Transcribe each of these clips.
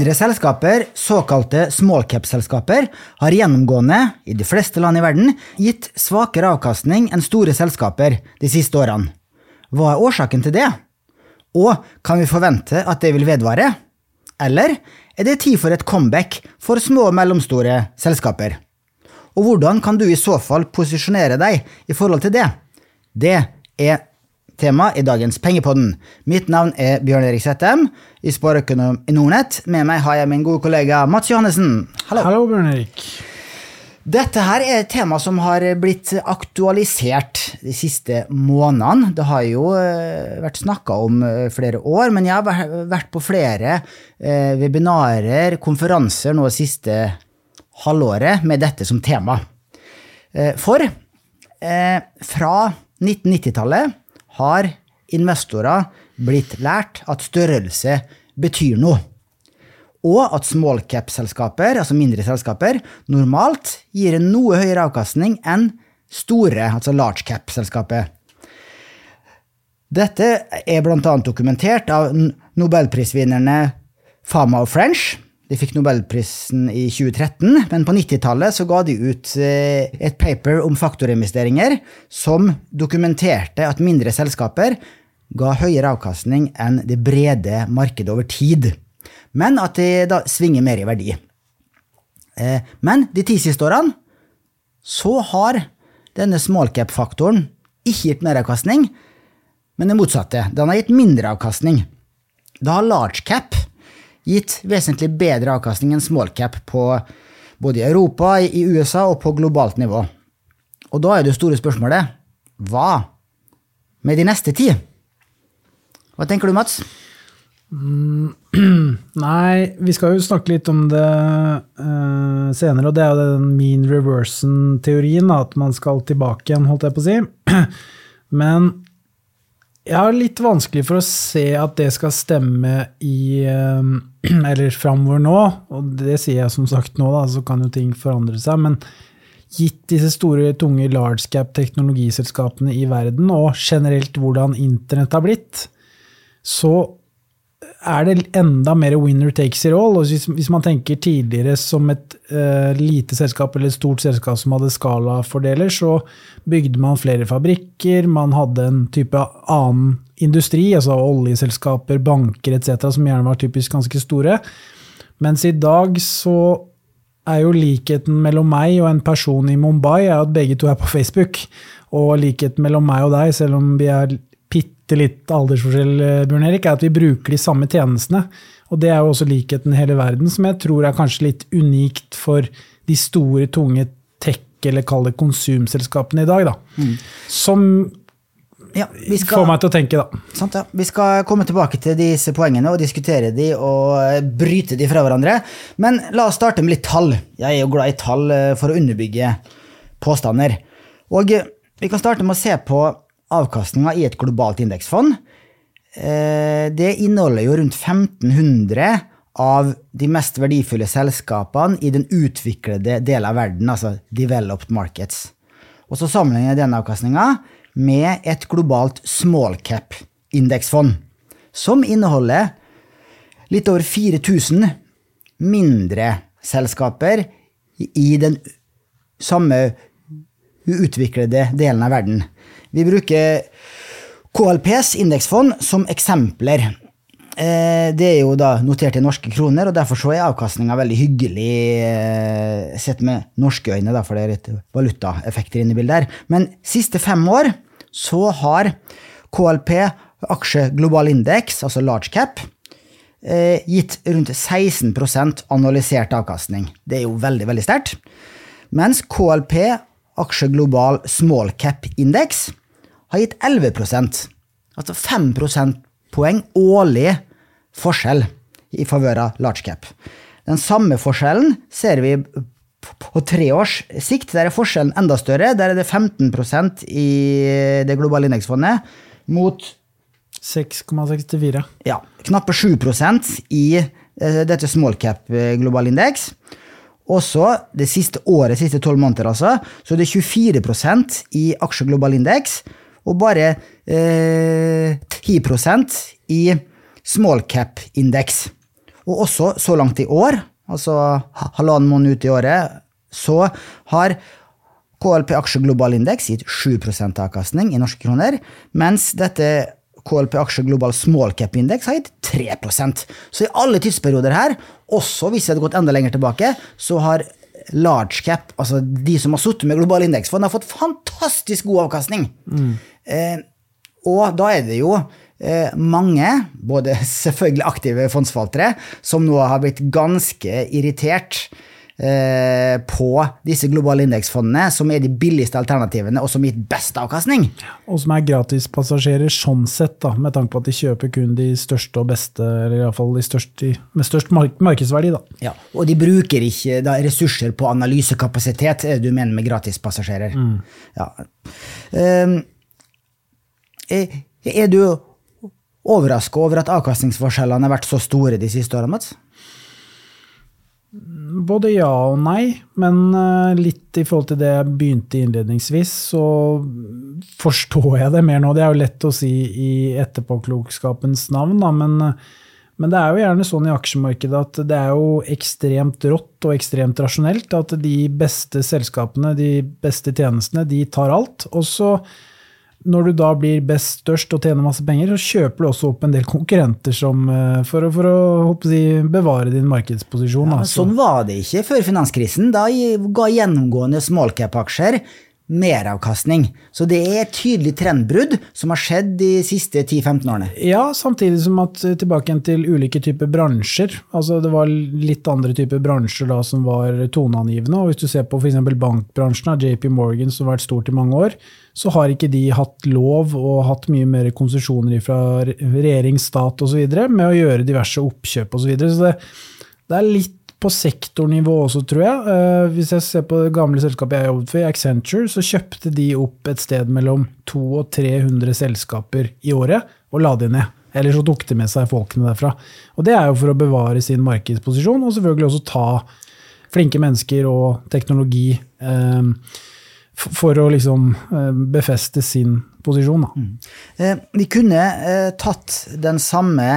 Mindre selskaper, såkalte small cap-selskaper, har gjennomgående, i de fleste land i verden, gitt svakere avkastning enn store selskaper de siste årene. Hva er årsaken til det? Og kan vi forvente at det vil vedvare? Eller er det tid for et comeback for små og mellomstore selskaper? Og hvordan kan du i så fall posisjonere deg i forhold til det? Det er tema i dagens Pengepodden. Mitt navn er Bjørn Erik Settem i Spareøkonom i Nordnett. Med meg har jeg min gode kollega Mats Johannessen. Hallo. Hallo, Bjørn Erik. Dette her er et tema som har blitt aktualisert de siste månedene. Det har jo eh, vært snakka om eh, flere år, men jeg har vært på flere eh, webinarer, konferanser nå det siste halvåret med dette som tema. For fra 1990-tallet har investorer blitt lært at størrelse betyr noe. Og at small cap-selskaper, altså mindre selskaper, normalt gir en noe høyere avkastning enn store, altså large cap-selskaper. Dette er bl.a. dokumentert av nobelprisvinnerne Fama og French. De fikk nobelprisen i 2013, men på 90-tallet så ga de ut eh, et paper om faktorinvesteringer som dokumenterte at mindre selskaper ga høyere avkastning enn det brede markedet over tid, men at de da svinger mer i verdi. Eh, men de ti siste årene så har denne smallcap-faktoren ikke gitt meravkastning, men det motsatte. Den har gitt mindre avkastning. Da har large cap gitt vesentlig bedre avkastning enn small cap på både i Europa, i USA og på globalt nivå. Og da er det store spørsmålet hva med de neste ti? Hva tenker du, Mats? Mm, nei, vi skal jo snakke litt om det uh, senere, og det er jo den mean reversion-teorien, at man skal tilbake igjen, holdt jeg på å si. Men jeg har litt vanskelig for å se at det skal stemme i uh, eller framover nå, og det sier jeg som sagt nå, da, så kan jo ting forandre seg, men gitt disse store, tunge large cap-teknologiselskapene i verden, og generelt hvordan internett har blitt, så er det enda mer winner takes it all. Hvis, hvis man tenker tidligere som et uh, lite selskap eller et stort selskap som hadde skalafordeler, så bygde man flere fabrikker, man hadde en type annen industri, altså oljeselskaper, banker etc., som gjerne var typisk ganske store. Mens i dag så er jo likheten mellom meg og en person i Mumbai er at begge to er på Facebook. Og likheten mellom meg og deg, selv om vi er bitte litt aldersforskjell, eh, Bjørn Erik, er at vi bruker de samme tjenestene. Og det er jo også likheten i hele verden, som jeg tror er kanskje litt unikt for de store, tunge tech- eller kall det konsumselskapene i dag. Da. Mm. Som ja, skal, får meg til å tenke, da. Sant, ja. Vi skal komme tilbake til disse poengene og diskutere de og eh, bryte de fra hverandre. Men la oss starte med litt tall. Jeg er jo glad i tall eh, for å underbygge påstander. Og vi kan starte med å se på avkastninga i et globalt indeksfond. Eh, det inneholder jo rundt 1500 av de mest verdifulle selskapene i den utviklede delen av verden, altså developed markets. Og så sammenligner jeg den avkastninga med et globalt small cap-indeksfond, som inneholder litt over 4000 mindre selskaper i den samme uutviklede delen av verden. Vi bruker KLPs indeksfond som eksempler. Eh, det er jo da notert i norske kroner, og derfor så er avkastninga veldig hyggelig eh, sett med norske øyne, for det er litt valutaeffekter inne i bildet her. Men siste fem år så har KLP aksje global indeks, altså large cap, eh, gitt rundt 16% analysert avkastning. Det er jo veldig, veldig sterkt. Mens KLP aksje global small cap indeks har gitt 11 altså 5 prosentpoeng årlig forskjell i favør av large cap. Den samme forskjellen ser vi på tre års sikt. Der er forskjellen enda større. Der er det 15% i det globale indeksfondet mot 6,64. Ja. Knappe 7% i eh, dette small cap eh, global indeks. Også det siste året, siste tolv måneder, altså, så det er 24% i aksje global indeks og bare eh, 10 i small cap-indeks. Og også så langt i år, altså halvannen måned ut i året, så har KLP aksje global indeks gitt 7% avkastning i norske kroner, mens dette KLP aksje global small cap indeks har gitt 3 Så i alle tidsperioder her, også hvis jeg hadde gått enda lenger tilbake, så har large cap, altså de som har sittet med global indeksfond, har fått fantastisk god avkastning. Mm. Eh, og da er det jo eh, mange, både selvfølgelig aktive fondsforvaltere, som nå har blitt ganske irritert på disse globale indeksfondene, som er de billigste alternativene, og som gir best avkastning. Og som er gratispassasjerer sånn sett, da, med tanke på at de kjøper kun de største og beste, eller iallfall de største med størst markedsverdi. Da. Ja, og de bruker ikke da, ressurser på analysekapasitet, er det du mener med gratispassasjerer. Mm. Ja. Um, er, er du overraska over at avkastningsforskjellene har vært så store de siste årene, Mats? Både ja og nei, men eh, litt i forhold til det jeg begynte innledningsvis, så forstår jeg det mer nå. Det er jo lett å si i etterpåklokskapens navn, da, men, men, det er jo gjerne sånn i aksjemarkedet at det er jo ekstremt rått og ekstremt rasjonelt at de beste selskapene, de beste tjenestene, de tar alt. Og så når du da blir best, størst og tjener masse penger, så kjøper du også opp en del konkurrenter som, eh, for, å, for å si, bevare din markedsposisjon. Ja, sånn var det ikke før finanskrisen. Da ga gjennomgående smallcap-aksjer meravkastning. Så det er et tydelig trendbrudd som har skjedd de siste 10-15 årene. Ja, samtidig som at tilbake tilbake til ulike typer bransjer. Altså det var litt andre typer bransjer da som var toneangivende. Og hvis du ser på f.eks. bankbransjen av JP Morgan, som har vært stort i mange år, så har ikke de hatt lov og hatt mye mer konsesjoner fra regjering, stat osv. med å gjøre diverse oppkjøp osv. Så, videre. så det, det er litt på sektornivå også, tror jeg. Uh, hvis jeg ser på det gamle selskapet jeg jobbet for, Accenture, så kjøpte de opp et sted mellom 200 og 300 selskaper i året og la de ned. Eller så tok de med seg folkene derfra. Og det er jo for å bevare sin markedsposisjon, og selvfølgelig også ta flinke mennesker og teknologi uh, for å liksom uh, befeste sin posisjon. Mm. vi kunne tatt den samme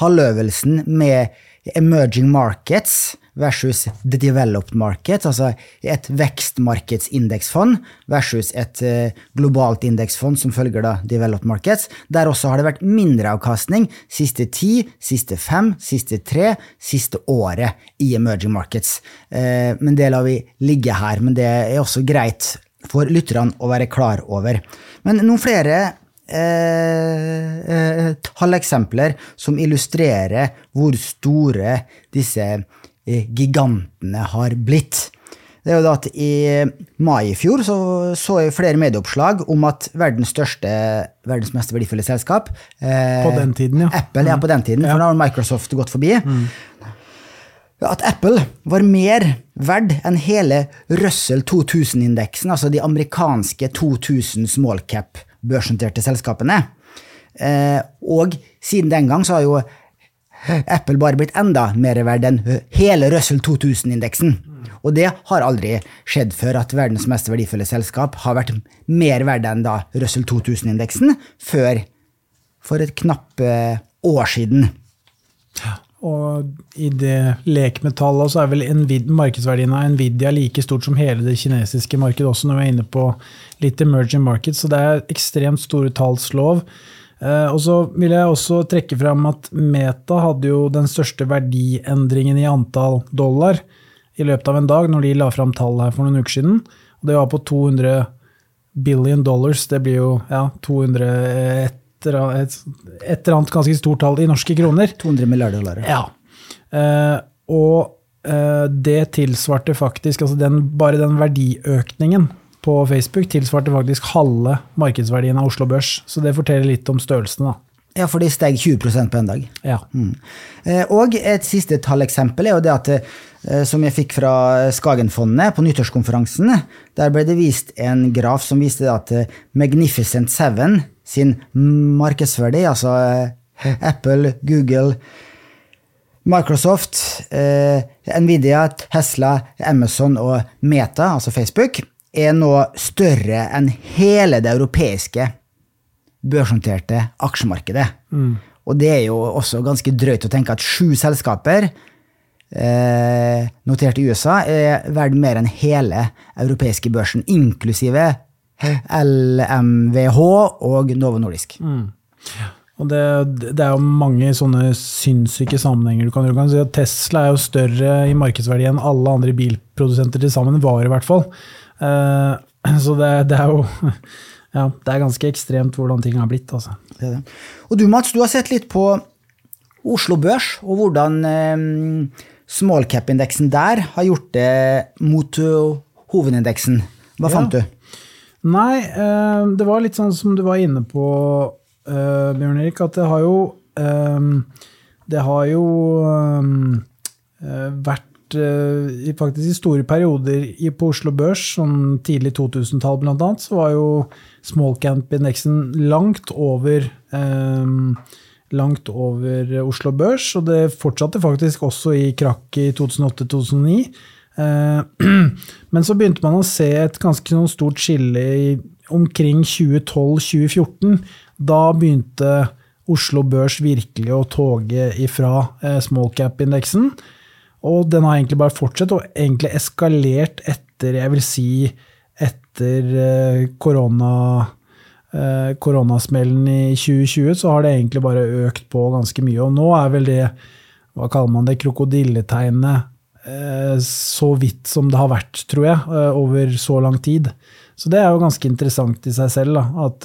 halvøvelsen med emerging markets versus the developed market, altså et vekstmarkedsindeksfond versus et uh, globalt indeksfond som følger da developed markets. Der også har det vært mindreavkastning siste ti, siste fem, siste tre, siste året i emerging markets. Uh, men det lar vi ligge her, men det er også greit for lytterne å være klar over. Men noen flere eh, eh, talleksempler som illustrerer hvor store disse eh, gigantene har blitt. Det er jo da at I mai i fjor så, så jeg flere medieoppslag om at verdens største, verdens mest verdifulle selskap eh, På den tiden, ja. Apple, ja, på den tiden, for da har Microsoft gått forbi. Mm. At Apple var mer verd enn hele Russell 2000-indeksen, altså de amerikanske 2000 small cap børsnoterte selskapene. Eh, og siden den gang så har jo Apple bare blitt enda mer verd enn hele Russell 2000-indeksen. Og det har aldri skjedd før at verdens mest verdifulle selskap har vært mer verd enn da Russell 2000-indeksen, før for et knappe år siden. Og i det lekmetallet så er vel markedsverdien av Nvidia like stort som hele det kinesiske markedet, også når vi er inne på litt emerging markets. Så det er ekstremt store talls lov. og så vil jeg også trekke fram at Meta hadde jo den største verdiendringen i antall dollar i løpet av en dag, når de la fram tall her for noen uker siden. Og det var på 200 billion dollars. Det blir jo ja, 200 et, et eller annet ganske stort tall i norske kroner. 200 milliarder dollar. Ja. Eh, og eh, det tilsvarte faktisk altså den, Bare den verdiøkningen på Facebook tilsvarte faktisk halve markedsverdien av Oslo Børs. Så det forteller litt om størrelsen. da. Ja, for de steg 20% på en dag. Ja. Mm. Eh, og et siste talleksempel er jo det at eh, som jeg fikk fra Skagenfondet på nyttårskonferansen, der ble det vist en graf som viste at eh, Magnificent Seven sin markedsverdi, altså Apple, Google, Microsoft, Nvidia, Tesla, Amazon og Meta, altså Facebook, er nå større enn hele det europeiske børsnoterte aksjemarkedet. Mm. Og det er jo også ganske drøyt å tenke at sju selskaper eh, notert i USA er verdt mer enn hele europeiske børsen, inklusive LMVH og Novo Nordisk. Mm. Og det, det, er jo mange sånne sinnssyke sammenhenger. Du kan, du kan si at Tesla er jo større i markedsverdi enn alle andre bilprodusenter til sammen, var i hvert fall. Eh, så det, det, er jo ja, det er ganske ekstremt hvordan ting har blitt. Altså. Det det. Og du Mats, du har sett litt på Oslo Børs, og hvordan eh, small cap-indeksen der har gjort det mot hovedindeksen. Hva ja. fant du? Nei, eh, det var litt sånn som du var inne på, Bjørn Erik, at det har jo Det har jo vært faktisk i store perioder på Oslo Børs, sånn tidlig 2000-tall blant annet, så var jo small cap-indeksen langt over um, langt over Oslo Børs, og det fortsatte faktisk også i krakk i 2008-2009. Men så begynte man å se et ganske stort skille i omkring 2012-2014. Da begynte Oslo Børs virkelig å toge ifra eh, small cap-indeksen. Og den har egentlig bare fortsatt og egentlig eskalert etter, jeg vil si, etter eh, korona, eh, koronasmellen i 2020, så har det egentlig bare økt på ganske mye. Og nå er vel det, hva kaller man det, krokodilletegnet så vidt som det har vært, tror jeg, over så lang tid. Så det er jo ganske interessant i seg selv, da, at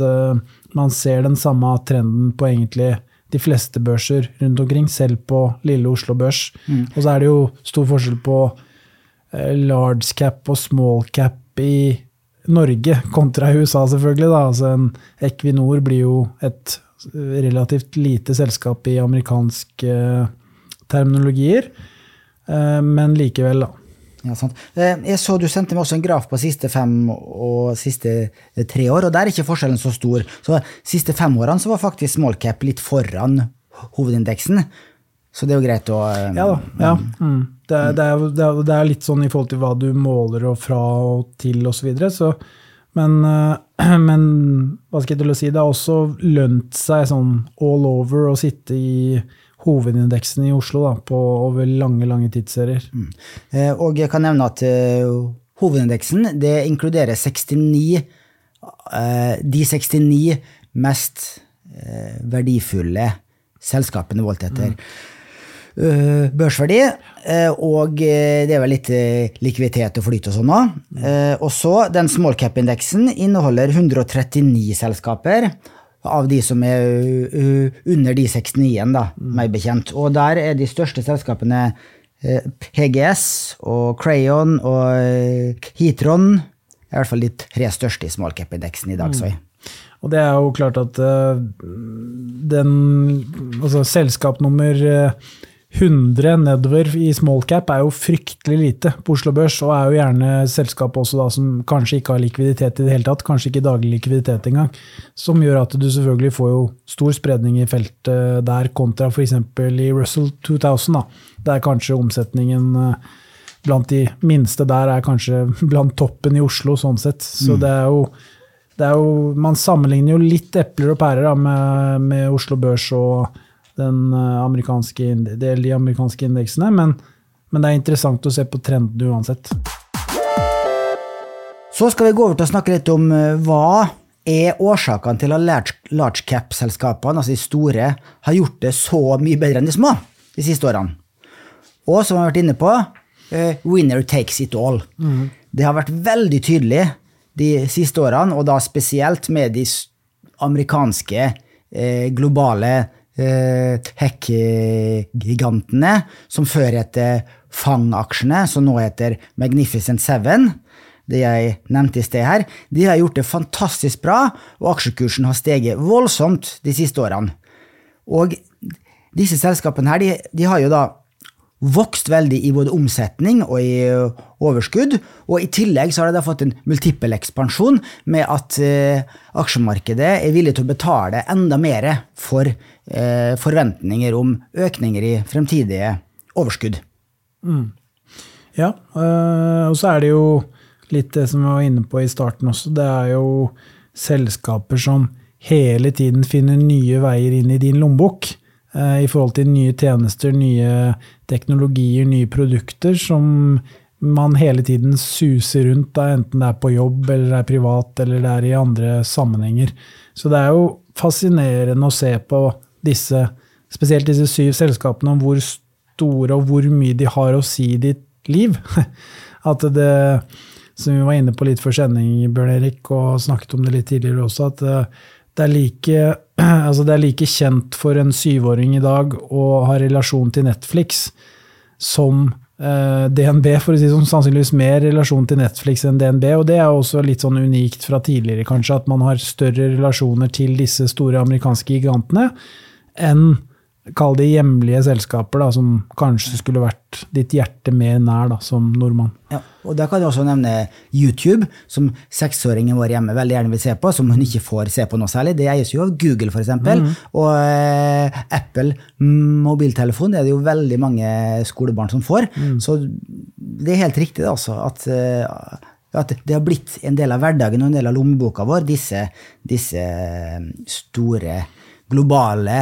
man ser den samme trenden på egentlig de fleste børser rundt omkring, selv på lille Oslo Børs. Mm. Og så er det jo stor forskjell på large cap og small cap i Norge kontra USA, selvfølgelig. Da. Altså en Equinor blir jo et relativt lite selskap i amerikanske uh, terminologier, men likevel, da. Ja, sant. Eh, jeg så Du sendte meg også en graf på siste fem og siste eh, tre år, og der er ikke forskjellen så stor. Så siste fem årene så var faktisk small cap litt foran hovedindeksen. Så det er jo greit å um, Ja da. Ja. Mm. Det, er, det, er, det, er, litt sånn i forhold til hva du måler og fra og til osv. Så videre, så men, men hva skal jeg til å si, det har også lønt seg sånn all over å sitte i hovedindeksen i Oslo da, på over lange lange tidsserier. Mm. Eh, og jeg kan nevne at hovedindeksen det inkluderer 69, uh, de 69 mest verdifulle selskapene voldt etter mm. Børsverdi. og det er vel litt likviditet og flyt og sånn òg. Og så den small cap-indeksen inneholder 139 selskaper av de som er under de 69, da, meg bekjent. Og der er de største selskapene eh, PGS og Crayon og eh, Heatron. I hvert fall de tre største i small cap-indeksen i dag. Mm. Og det er jo klart at den altså selskap nummer 100 nedover i small cap er jo fryktelig lite på Oslo Børs, og er jo gjerne selskap også da som kanskje ikke har likviditet i det hele tatt, kanskje ikke daglig likviditet engang. Som gjør at du selvfølgelig får jo stor spredning i feltet der, kontra f.eks. i Russell 2000, da, der kanskje omsetningen eh, blant de minste der er kanskje blant toppen i Oslo, sånn sett. Så mm. det er jo det er jo, Man sammenligner jo litt epler og pærer da, med, med Oslo Børs og den eh, amerikanske, de amerikanske indeksene, men, men, det er interessant å se på trenden uansett. Så skal vi gå over til å snakke litt om eh, hva er årsakene til at large cap-selskapene, altså de store, har gjort det så mye bedre enn de små de siste årene. Og som vi har vært inne på, uh, winner takes it all. Mm. Det har vært veldig tydelig de siste årene, og da spesielt med de amerikanske, globale eh, tech-gigantene, som før heter Fang-aksjene, som nå heter Magnificent Seven, det jeg nevnte i sted her, de har gjort det fantastisk bra, og aksjekursen har steget voldsomt de siste årene. Og disse selskapene her, de, de har jo da vokst veldig i både omsetning og i øh, overskudd. Og i tillegg så har de fått en multiple ekspansjon med at eh, aksjemarkedet er villig til å betale enda mer for eh, forventninger om økninger i fremtidige overskudd. Mm. Ja, øh, og så er det jo litt det som vi var inne på i starten også. Det er jo selskaper som hele tiden finner nye veier inn i din lommebok. Eh, i forhold til nye tjenester, nye teknologier, nye produkter som man hele tiden suser rundt, da, enten det er på jobb, eller det er privat, eller det er i andre sammenhenger. Så det er jo fascinerende å se på disse, spesielt disse syv selskapene, om hvor store og hvor mye de har å si i ditt liv. At det, som vi var inne på litt før sending, Bjørn Erik, og snakket om det litt tidligere også, at det er like, altså det er like kjent for en syvåring i dag å ha relasjon til Netflix som eh, DNB, for å si som sannsynligvis mer relasjon til Netflix enn DNB. Og det er også litt sånn unikt fra tidligere, kanskje, at man har større relasjoner til disse store amerikanske gigantene enn Kall det hjemlige selskaper, da, som kanskje skulle vært ditt hjerte mer nær da, som nordmann. Ja, og Da kan du også nevne YouTube, som seksåringen vår hjemme veldig gjerne vil se på, som hun ikke får se på noe særlig. Det eies jo av Google, f.eks. Mm. Og eh, Apple mobiltelefon det er det jo veldig mange skolebarn som får. Mm. Så det er helt riktig det altså, at eh, at det har blitt en del av hverdagen og en del av lommeboka vår, disse, disse store, globale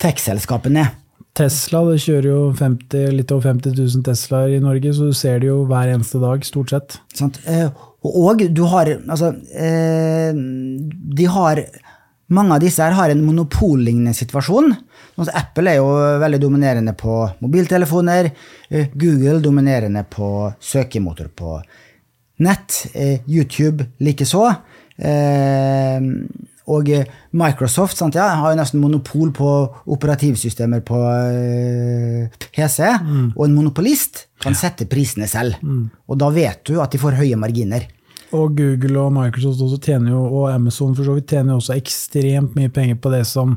tech-selskapene. Tesla det kjører jo 50, litt over 50 000 Teslaer i Norge, så du ser det jo hver eneste dag, stort sett. Sant? Eh, og du har Altså, eh, de har mange av disse her har en monopollignende situasjon. Altså Apple er jo veldig dominerende på mobiltelefoner. Eh, Google dominerende på søkemotor på nett. YouTube likeså. Og eh, Microsoft sant, ja, har jo nesten monopol på operativsystemer på uh, PC. Mm. Og en monopolist kan sette prisene selv. Mm. Og da vet du at de får høye marginer. Og Google og Microsoft også tjener jo, og Amazon for så vidt tjener jo også ekstremt mye penger på det som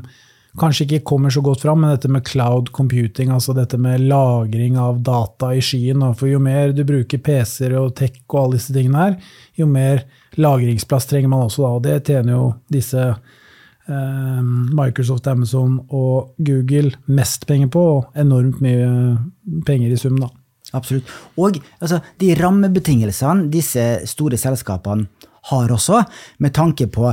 kanskje ikke kommer så godt fram, men dette med cloud computing, altså dette med lagring av data i skyen. For jo mer du bruker PC-er og tech og alle disse tingene her, jo mer lagringsplass trenger man også da, og det tjener jo disse eh, Microsoft, Amazon og Google mest penger på, og enormt mye penger i sum, da. Absolutt. Og altså, de rammebetingelsene disse store selskapene har også, med tanke på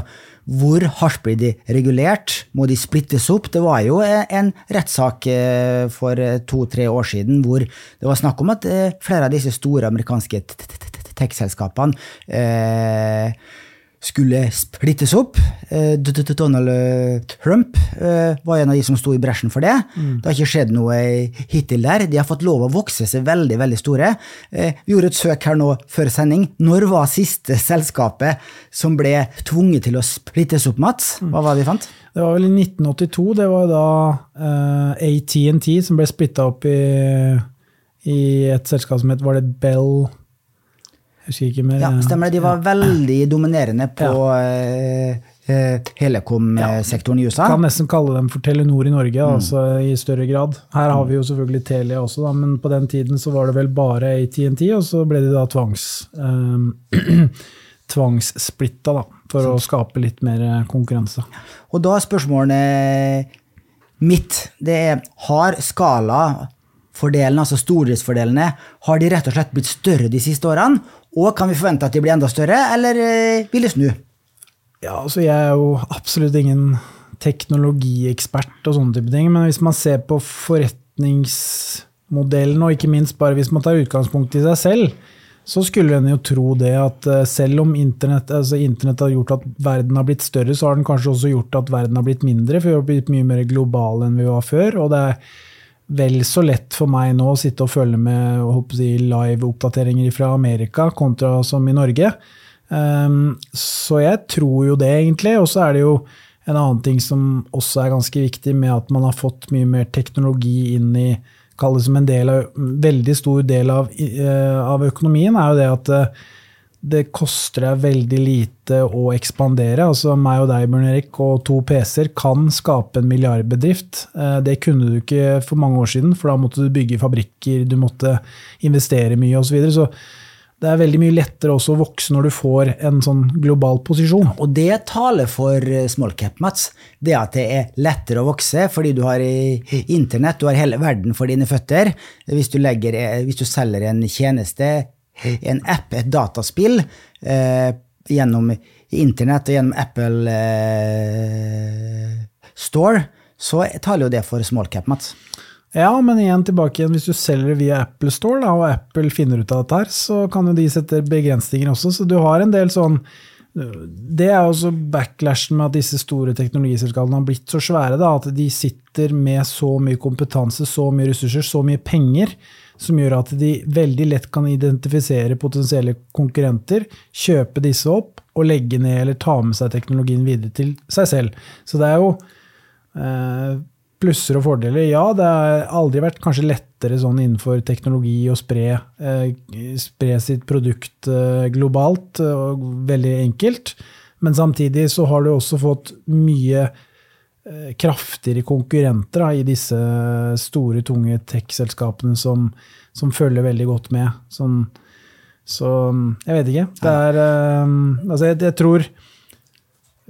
hvor hardt blir de regulert? Må de splittes opp? Det var jo en rettssak eh, for to-tre år siden hvor det var snakk om at eh, flere av disse store amerikanske tech-selskapene eh, skulle splittes opp. Eh, Donald eh, Trump var en av de som sto i bresjen for det. Mm. Det har ikke skjedd noe hittil der. De har fått lov å vokse seg veldig veldig store. Vi gjorde et søk her nå før sending. Når var siste selskapet som ble tvunget til å splittes opp, Mats? Hva var det vi fant? Det var vel i 1982. Det var da AT&T ATNT som ble splitta opp i, i et selskap som het Var det Bell mer. Ja, stemmer det. De var veldig dominerende på ja. eh, telekom-sektoren i USA. Kan nesten kalle dem for Telenor i Norge, mm. altså i større grad. Her har vi jo selvfølgelig Telia også, da, men på den tiden så var det vel bare ATNT, og så ble de da tvangs, eh, tvangssplitta, da, for sånn. å skape litt mer konkurranse. Og da er spørsmålet mitt det er har skala fordelen, altså stordriftsfordelene, har de rett og slett blitt større de siste årene? Og kan vi forvente at de blir enda større, eller eh, vil de snu? Ja, altså jeg er jo absolutt ingen teknologiekspert og sånne type ting, men hvis man ser på forretningsmodellen, og ikke minst bare hvis man tar utgangspunkt i seg selv, så skulle en jo tro det at eh, selv om internett, altså internett har gjort at verden har blitt større, så har den kanskje også gjort at verden har blitt mindre, for vi har blitt mye mer globale enn vi var før. og det er vel så lett for meg nå å sitte og følge med si, live-oppdateringer fra Amerika kontra som i Norge. Um, så jeg tror jo det, egentlig. Og så er det jo en annen ting som også er ganske viktig, med at man har fått mye mer teknologi inn i Kall det som en del av, veldig stor del av, uh, av økonomien, er jo det at uh, det koster deg veldig lite å ekspandere. Altså meg og deg, Bjørn Erik, og to PC-er kan skape en milliardbedrift. Eh, det kunne du ikke for mange år siden, for da måtte du bygge fabrikker, du måtte investere mye osv. Så, videre. så det er veldig mye lettere også å vokse når du får en sånn global posisjon. Og det taler for eh, smallcap, Mats. Det at det er lettere å vokse fordi du har internett, du har hele verden for dine føtter. Hvis du, legger, eh, hvis du selger en tjeneste en app, et dataspill, eh, gjennom internett og gjennom Apple eh, Store, så taler jo det for small cap, Mats. Ja, men igjen tilbake igjen, hvis du selger via Apple Store, da, og Apple finner ut av dette her, så kan jo de sette begrensninger også. Så du har en del sånn Det er også backlashen med at disse store teknologiselskapene har blitt så svære, da, at de sitter med så mye kompetanse, så mye ressurser, så mye penger, som gjør at de veldig lett kan identifisere potensielle konkurrenter, kjøpe disse opp og legge ned eller ta med seg teknologien videre til seg selv. Så det er jo eh, plusser og fordeler. Ja, det har aldri vært kanskje lettere sånn innenfor teknologi å spre, eh, spre sitt produkt eh, globalt, og veldig enkelt. Men samtidig så har du også fått mye eh, kraftigere konkurrenter da, i disse store, tunge tech-selskapene som, som, følger veldig godt med. Sånn, så jeg vet ikke. Det er Altså, jeg, jeg tror,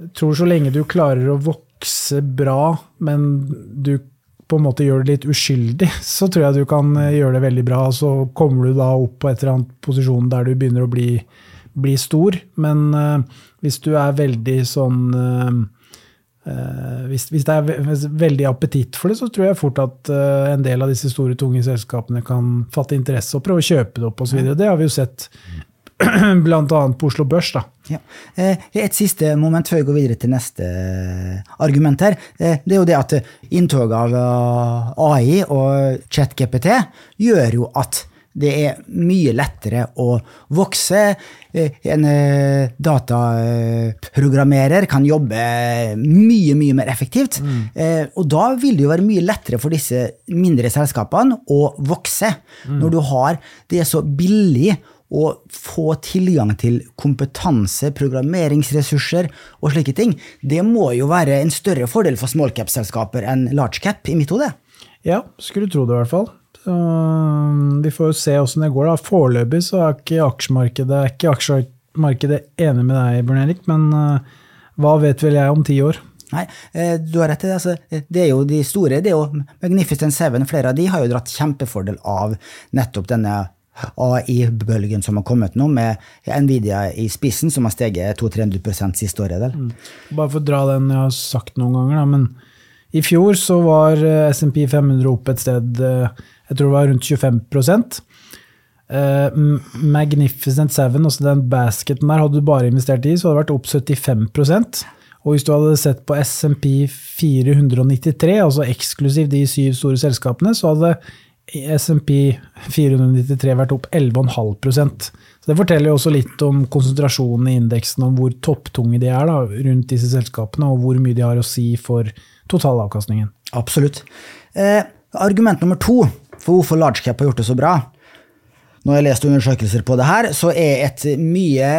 jeg tror så lenge du klarer å vokse vokse bra, men du på en måte gjør det litt uskyldig, så tror jeg du kan eh, gjøre det veldig bra. Så kommer du da opp på et eller annet posisjon der du begynner å bli, bli stor. Men uh, hvis du er veldig sånn uh, uh, hvis, hvis, det er veldig appetitt for det, så tror jeg fort at en del av disse store, tunge selskapene kan fatte interesse og prøve å kjøpe det opp osv. Det har vi jo sett bl.a. på Oslo Børs. da. Ja. Eh, et siste moment før vi går videre til neste argument her. Det er jo det at inntoget av AI og ChatGPT gjør jo at det er mye lettere å vokse. En dataprogrammerer kan jobbe mye, mye mer effektivt. Mm. Og da vil det jo være mye lettere for disse mindre selskapene å vokse. Mm. Når du har Det er så billig å få tilgang til kompetanse, programmeringsressurser og slike ting, det må jo være en større fordel for small cap-selskaper enn large cap, i mitt hode. Ja, skulle tro det i hvert fall. Så, vi får jo se åssen det går. da. Foreløpig så er ikke aksjemarkedet, er ikke aksjemarkedet enig med deg, Bjørn Erik, men uh, hva vet vel jeg om ti år? Nei, eh, du har rett i det. Altså, det er jo de store. det er jo Magnificent Seven, flere av de har jo dratt kjempefordel av nettopp denne AI-bølgen som har kommet nå, med Nvidia i spissen, som har steget 200-300 siste året. Mm. Bare for å dra den jeg har sagt noen ganger, da, men i fjor så var eh, SMP 500 opp et sted eh, jeg tror det var rundt 25 Uh, Magnificent Seven, altså den basketen der, hadde du bare investert i, så hadde det vært opp 75% Og hvis du hadde sett på SMP 493, altså eksklusiv de syv store selskapene, så hadde SMP 493 vært opp 11,5% Så Det forteller jo også litt om konsentrasjonen i indeksen, om hvor topptunge de er da, rundt disse selskapene, og hvor mye de har å si for totalavkastningen. Absolutt. Eh, argument nummer to for hvorfor large cap har gjort det så bra, når jeg har lest undersøkelser på det her, så er et mye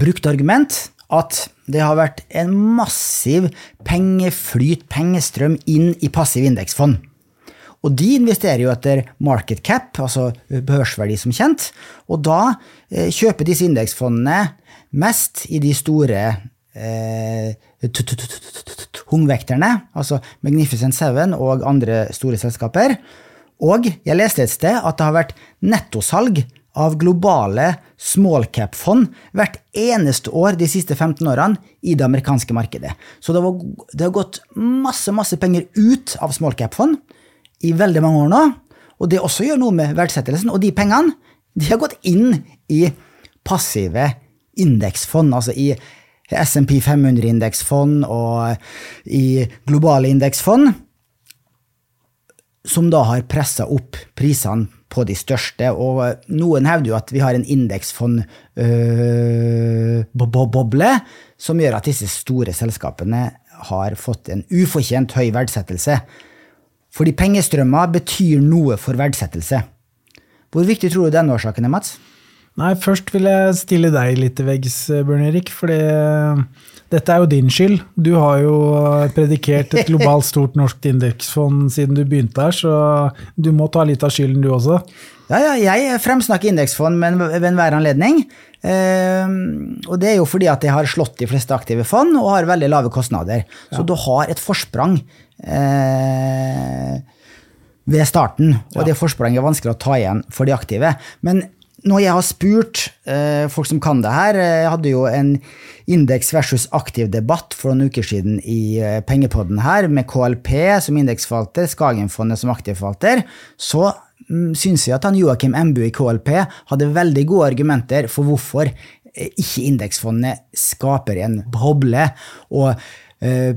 brukt argument at det har vært en massiv pengeflyt, pengestrøm, inn i passiv indeksfond. Og de investerer jo etter market cap, altså børsverdi som kjent, og da eh, kjøper disse indeksfondene mest i de store tungvekterne, altså Magnificent Seven og andre store selskaper. Og jeg leste et sted at det har vært nettosalg av globale small cap-fond hvert eneste år de siste 15 årene i det amerikanske markedet. Så det, var, det har gått masse, masse penger ut av small cap-fond i veldig mange år nå. Og det også gjør noe med verdsettelsen. Og de pengene de har gått inn i passive indeksfond, altså i SMP 500-indeksfond og i globale indeksfond, som da har pressa opp prisene på de største. Og noen hevder jo at vi har en indeksfondboble øh, som gjør at disse store selskapene har fått en ufortjent høy verdsettelse. Fordi pengestrømmer betyr noe for verdsettelse. Hvor viktig tror du den årsaken er, Mats? Nei, Først vil jeg stille deg litt til veggs, Bjørn Erik. For dette er jo din skyld. Du har jo predikert et globalt stort norsk indeksfond siden du begynte her, så du må ta litt av skylden, du også. Ja, ja, jeg fremsnakker indeksfond ved enhver anledning. Eh, og det er jo fordi at jeg har slått de fleste aktive fond og har veldig lave kostnader. Så ja. du har et forsprang eh, ved starten, og det forspranget er vanskelig å ta igjen for de aktive. Men når jeg har spurt eh, folk som kan det her eh, Jeg hadde jo en indeks versus aktiv debatt for noen uker siden i eh, Pengepodden her, med KLP som indeksforvalter, Skagenfondet som aktivforvalter. Så mm, syns jeg at han Joakim Embu i KLP hadde veldig gode argumenter for hvorfor eh, ikke indeksfondet skaper en boble og eh,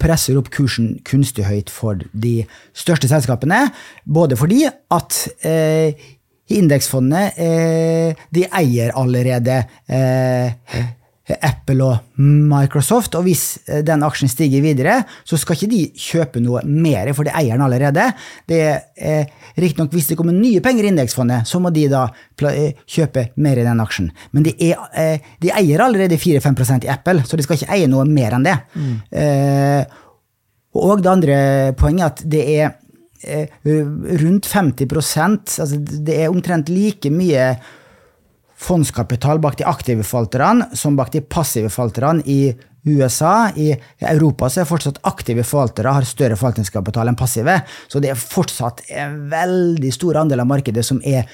presser opp kursen kunstig høyt for de største selskapene. Både fordi at eh, indeksfondet eh, de eier allerede eh, Apple og Microsoft, og hvis eh, den aksjen stiger videre, så skal ikke de kjøpe noe mer, for de eier den allerede. Det er Riktignok, hvis det kommer nye penger i indeksfondet, så må de da kjøpe mer i den aksjen. Men de, er, de eier allerede 4-5 i Apple, så de skal ikke eie noe mer enn det. Eh, og det andre poenget er at det er rundt 50% altså Det er omtrent like mye fondskapital bak de aktive forvalterne som bak de passive forvalterne i USA. I Europa så er fortsatt aktive forvaltere har større forvaltningskapital enn passive. Så det er fortsatt en veldig stor andel av markedet som er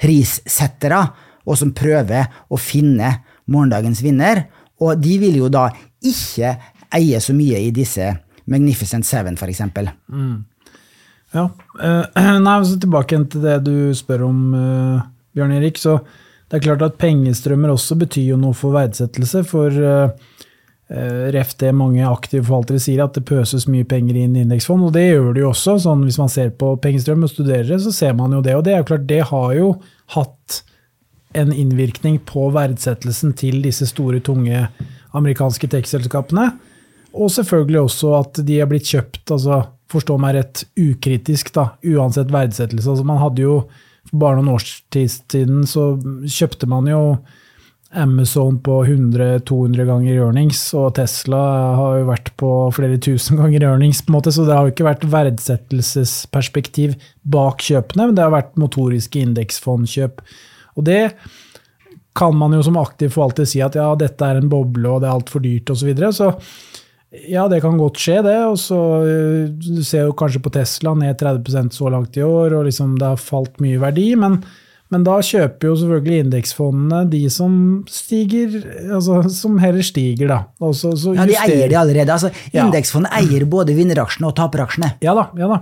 prissettere, og som prøver å finne morgendagens vinner. Og de vil jo da ikke eie så mye i disse Magnificent Seven, for eksempel. Ja. eh, nei, så tilbake til det du spør om, eh, Bjørn Erik. Så det er klart at pengestrømmer også betyr jo noe for verdsettelse. For eh, ref det mange aktive forvaltere sier, at det pøses mye penger inn i indeksfond. Og det gjør det jo også. sånn Hvis man ser på pengestrøm og studerer det, så ser man jo det. Og det er jo klart, det har jo hatt en innvirkning på verdsettelsen til disse store, tunge amerikanske tech-selskapene. Og selvfølgelig også at de er blitt kjøpt, altså forstå meg rett, ukritisk, da, uansett verdsettelse. Altså man hadde jo, for bare noen årstidstiden så kjøpte man jo Amazon på 100-200 ganger earnings, og Tesla har jo vært på flere tusen ganger earnings, på en måte, så det har jo ikke vært verdsettelsesperspektiv bak kjøpene, men det har vært motoriske indeksfondkjøp. Og det kan man jo som aktiv forvalter si at ja, dette er en boble, og det er altfor dyrt, osv. Så, videre. så ja, det kan godt skje, det. Og så øh, Du ser jo kanskje på Tesla ned 30% så langt i år, og liksom det har falt mye verdi. Men, men da kjøper jo selvfølgelig indeksfondene de som stiger, altså som heller stiger, da. Så, så Ja, De eier de allerede. altså Ja. Indeksfondet eier både vinneraksjene og taperaksjene. Ja da. ja da.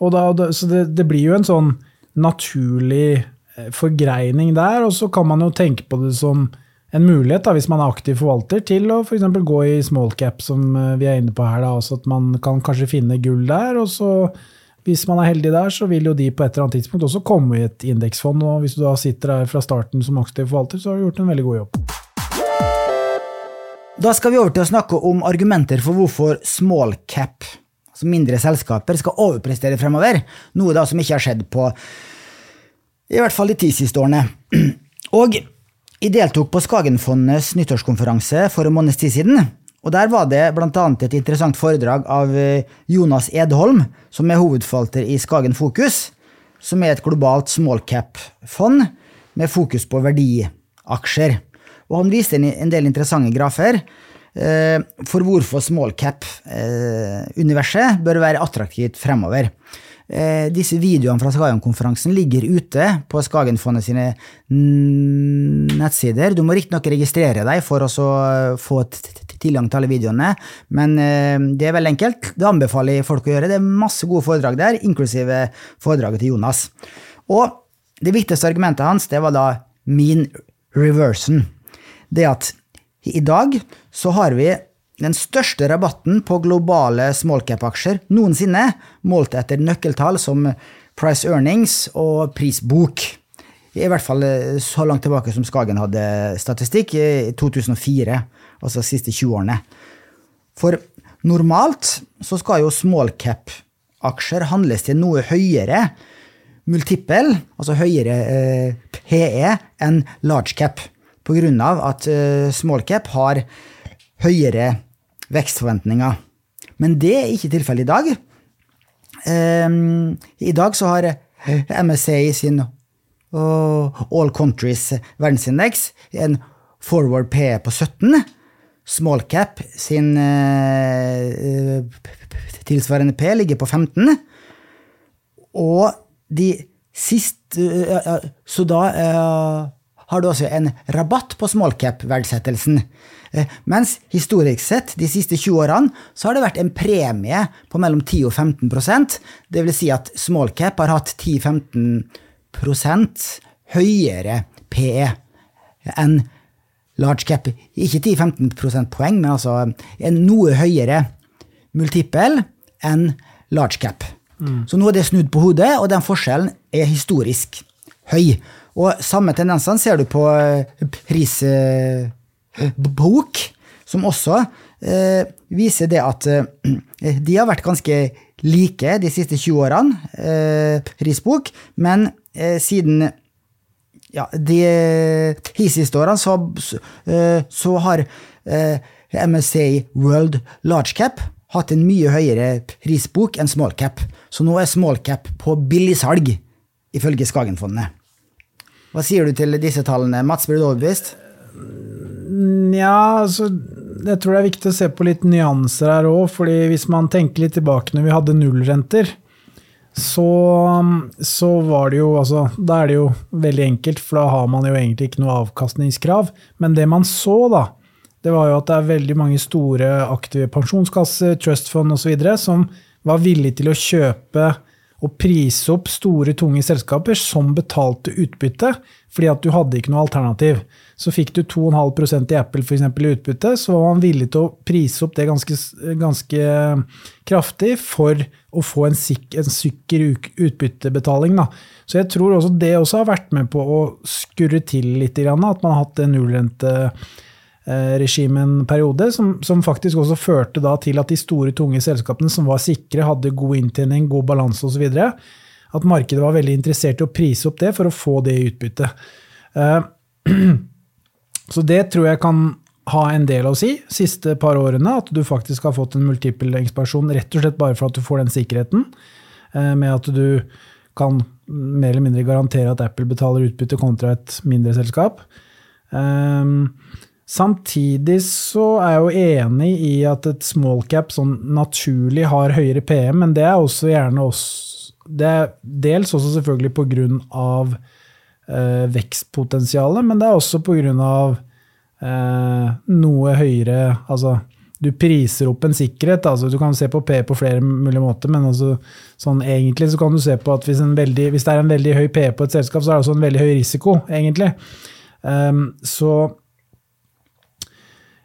Og da da- så det, det blir jo en sånn naturlig eh, forgreining der, og så kan man jo tenke på det som en mulighet, da, hvis man er aktiv forvalter, til å f.eks. gå i small cap, som eh, vi er inne på her. Da, også at man kan kanskje finne gull der, og så hvis man er heldig der, så vil jo de på et eller annet tidspunkt også komme i et indeksfond. Og hvis du da sitter der fra starten som aktiv forvalter, så har du gjort en veldig god jobb. Da skal vi over til å snakke om argumenter for hvorfor small cap, altså mindre selskaper, skal overprestere fremover. Noe da som ikke har skjedd på i hvert fall de ti siste årene. Og jeg deltok på Skagenfondets nyttårskonferanse for en måneds tid siden. Og Der var det bl.a. et interessant foredrag av eh, Jonas Edholm, som er hovedforvalter i Skagen Fokus, som er et globalt small cap-fond med fokus på verdiaksjer. Og Han viste en, del interessante grafer eh, for hvorfor small cap-universet bør være attraktivt fremover. Eh, disse videoene fra Skagen-konferansen ligger ute på Skagenfondet sine nettsider. Du må riktignok registrere deg for å få t- t- tilgang til alle videoene, men eh, det er veldig enkelt. Det anbefaler jeg folk å gjøre. Det er masse gode foredrag der, inklusive foredraget til Jonas. Og det viktigste argumentet hans det var da mean reversion. Det at i dag så har vi den største rabatten på globale smallcap-aksjer noensinne, målt etter nøkkeltall som price earnings og prisbok. I hvert fall eh, så langt tilbake som Skagen hadde statistikk, i 2004, altså de siste 20 årene. For normalt så skal jo smallcap-aksjer handles til noe høyere multiple, altså høyere eh, PE, enn large cap, på grunn av at eh, small cap har høyere vekstforventninger. Men det er ikke tilfellet i dag. Ehm, I dag så har MSA sin All Countries verdensindeks en forward PE på 17. Small cap sin eh, tilsvarende P ligger på 15. Og de sist eh, ja, Så da eh, har du også en rabatt på smallcap-verdsettelsen. Eh, mens historisk sett, de siste 20 årene, så har det vært en premie på mellom 10 og 15% Det vil si at smallcap har hatt 10-15% høyere PE enn large cap. Ikke 10-15 prosentpoeng, men altså en noe høyere multiple enn large cap. Mm. Så nå er det snudd på hodet, og den forskjellen er historisk høy. Og samme tendensene ser du på prisbok, eh, som også eh, viser det at eh, de har vært ganske like de siste 20 årene, eh, prisbok, men eh, siden ja, de ti siste årene så, eh, så har MSA World Large Cap hatt en mye høyere prisbok enn small cap, så nå er small cap på billigsalg, ifølge Skagenfondet. Hva sier du til disse tallene, Mats? Blir du overbevist? Nja, altså Jeg tror det er viktig å se på litt nyanser her òg, fordi hvis man tenker litt tilbake når vi hadde nullrenter, så, så var det jo altså Da er det jo veldig enkelt, for da har man jo egentlig ikke noe avkastningskrav. Men det man så, da, det var jo at det er veldig mange store aktive pensjonskasser, trust fund osv. som var villige til å kjøpe og prise opp store, tunge selskaper som betalte utbytte, fordi at du hadde ikke noe alternativ. Så fikk du 2,5% i Apple for eksempel, i utbytte, så var man villig til å prise opp det ganske, ganske kraftig for å få en, sik en sikker utbyttebetaling. Da. Så jeg tror også det også har vært med på å skurre til litt, at man har hatt det nullrente Eh, en periode, som, som, faktisk også førte til at de store, tunge selskapene som var sikre, hadde god inntjening, god balanse osv., at markedet var veldig interessert i å prise opp det for å få det i utbytte. Eh, så det tror jeg kan ha en del å si siste par årene, at du faktisk har fått en multiple ekspansjon rett og slett bare for at du får den sikkerheten, eh, med at du kan mer eller mindre garantere at Apple betaler utbytte kontra et mindre selskap. Um, Samtidig så er jeg jo enig i at et small cap sånn naturlig har høyere PM, men det er også gjerne også Det er dels også selvfølgelig på grunn av Eh, vekstpotensialet, men det er også på grunn av Eh, noe høyere Altså, du priser opp en sikkerhet. altså Du kan se på P på flere mulige måter, men altså, sånn egentlig så kan du se på at hvis, veldig, hvis det er en veldig høy P på et selskap, så er det også en veldig høy risiko, egentlig. Um, så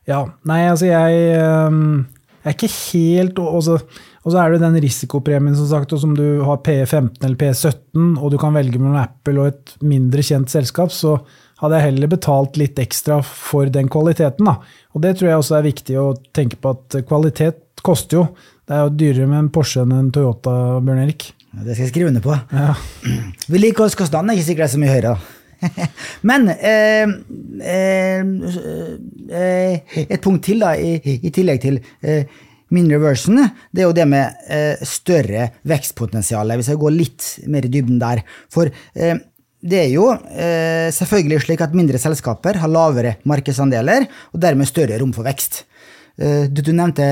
ja, nei, altså jeg, ehm, jeg er ikke helt også, Og så er det den risikopremien som sagt, og som du har P15 eller P17, og du kan velge mellom Apple og et mindre kjent selskap, så hadde jeg heller betalt litt ekstra for den kvaliteten. Da. Og det tror jeg også er viktig å tenke på, at kvalitet koster jo. Det er jo dyrere med en Porsche enn en Toyota, Bjørn Erik. Ja, det skal jeg skrive under på. Ja. Vedlikeholdskostnadene er ikke sikkert det er så mye høyere. da. Men eh, eh, eh, et punkt til, da, i, i tillegg til eh, min reversion, det er jo det med eh, større vekstpotensial. Hvis jeg går litt mer i dybden der. For eh, det er jo selvfølgelig slik at mindre selskaper har lavere markedsandeler, og dermed større rom for vekst. Du, du nevnte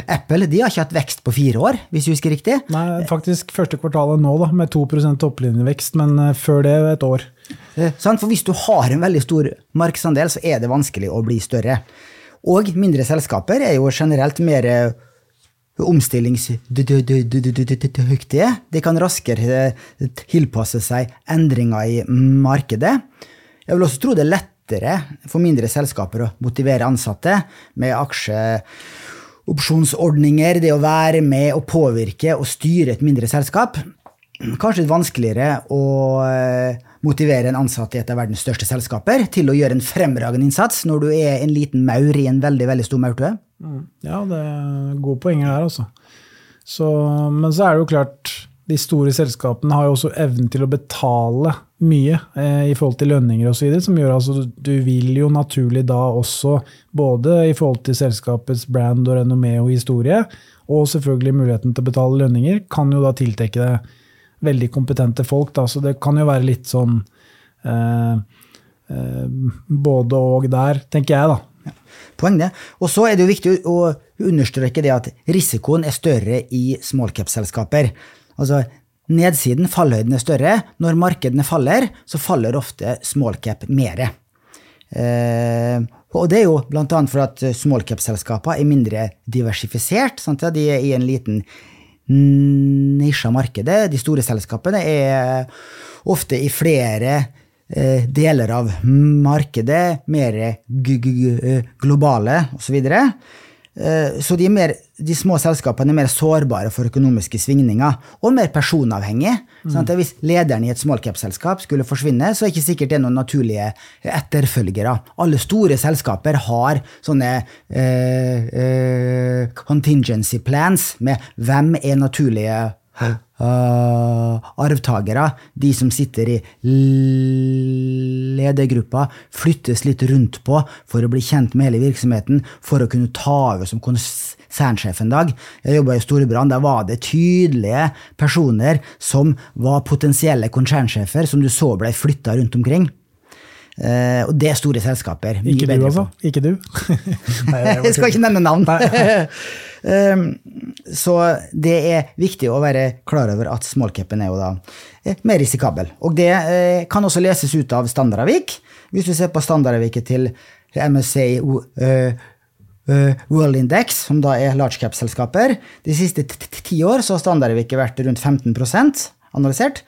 Apple de har ikke hatt vekst på fire år, hvis du husker riktig? Nei, faktisk første kvartalet nå, da, med 2% topplinjevekst, men eh, før det et år. Sånn, for hvis du har en veldig stor markedsandel, så er det vanskelig å bli større. Og mindre selskaper er jo generelt mer eh, omstillingsdyktige. De kan raskere tilpasse seg endringer i markedet. Jeg vil også tro det er lettere for mindre selskaper å motivere ansatte med aksje opsjonsordninger, det å være med og påvirke og styre et mindre selskap. Kanskje litt vanskeligere å eh, motivere en ansatt i et av verdens største selskaper til å gjøre en fremragende innsats når du er en liten maur i en veldig veldig stor maurtue. Mm. Ja, det er gode poenger her, altså. Men så er det jo klart de store selskapene har jo også evnen til å betale mye eh, i forhold til lønninger osv., som gjør altså du vil jo naturlig da også, både i forhold til selskapets brand og renommé og historie, og selvfølgelig muligheten til å betale lønninger, kan jo da tiltrekke deg veldig kompetente folk. Da, så det kan jo være litt sånn eh, eh, både og der, tenker jeg, da. Ja, poeng det. Og så er det jo viktig å understreke det at risikoen er større i smallcap-selskaper. Altså, nedsiden, fallhøyden, er større. Når markedene faller, så faller ofte small cap mere. Eh, og det er jo bl.a. for at small cap-selskaper er mindre diversifisert. Sant? De er i en liten nisje av markedet. De store selskapene er ofte i flere eh, deler av markedet, mer globale osv. Eh, så de, mer, de, små selskapene er mer sårbare for økonomiske svingninger, og mer personavhengige. Mm. Sånn hvis lederen i et smallcap-selskap skulle forsvinne, så er det ikke sikkert det er noen naturlige etterfølgere. Alle store selskaper har sånne eh, eh, contingency plans med hvem er naturlige uh, arvtakere, de som sitter i ledergruppa, flyttes litt rundt på for å bli kjent med hele virksomheten, for å kunne ta over som konsernsjef en dag. Jeg jobba i Storebrand. Der var det tydelige personer som var potensielle konsernsjefer, som du så ble flytta rundt omkring. Uh, og det er store selskaper. Ikke du, altså? Ikke du? Nei, jeg, skal ikke nevne navn. um, så det er viktig å være klar over at smallcapen er jo da eh, mer risikabel. Og det uh, kan også leses ut av standardavvik. Hvis du ser på standardavviket til MSA uh, World Index, som da er large cap-selskaper, de siste ti år så har standardavviket vært rundt 15% analysert.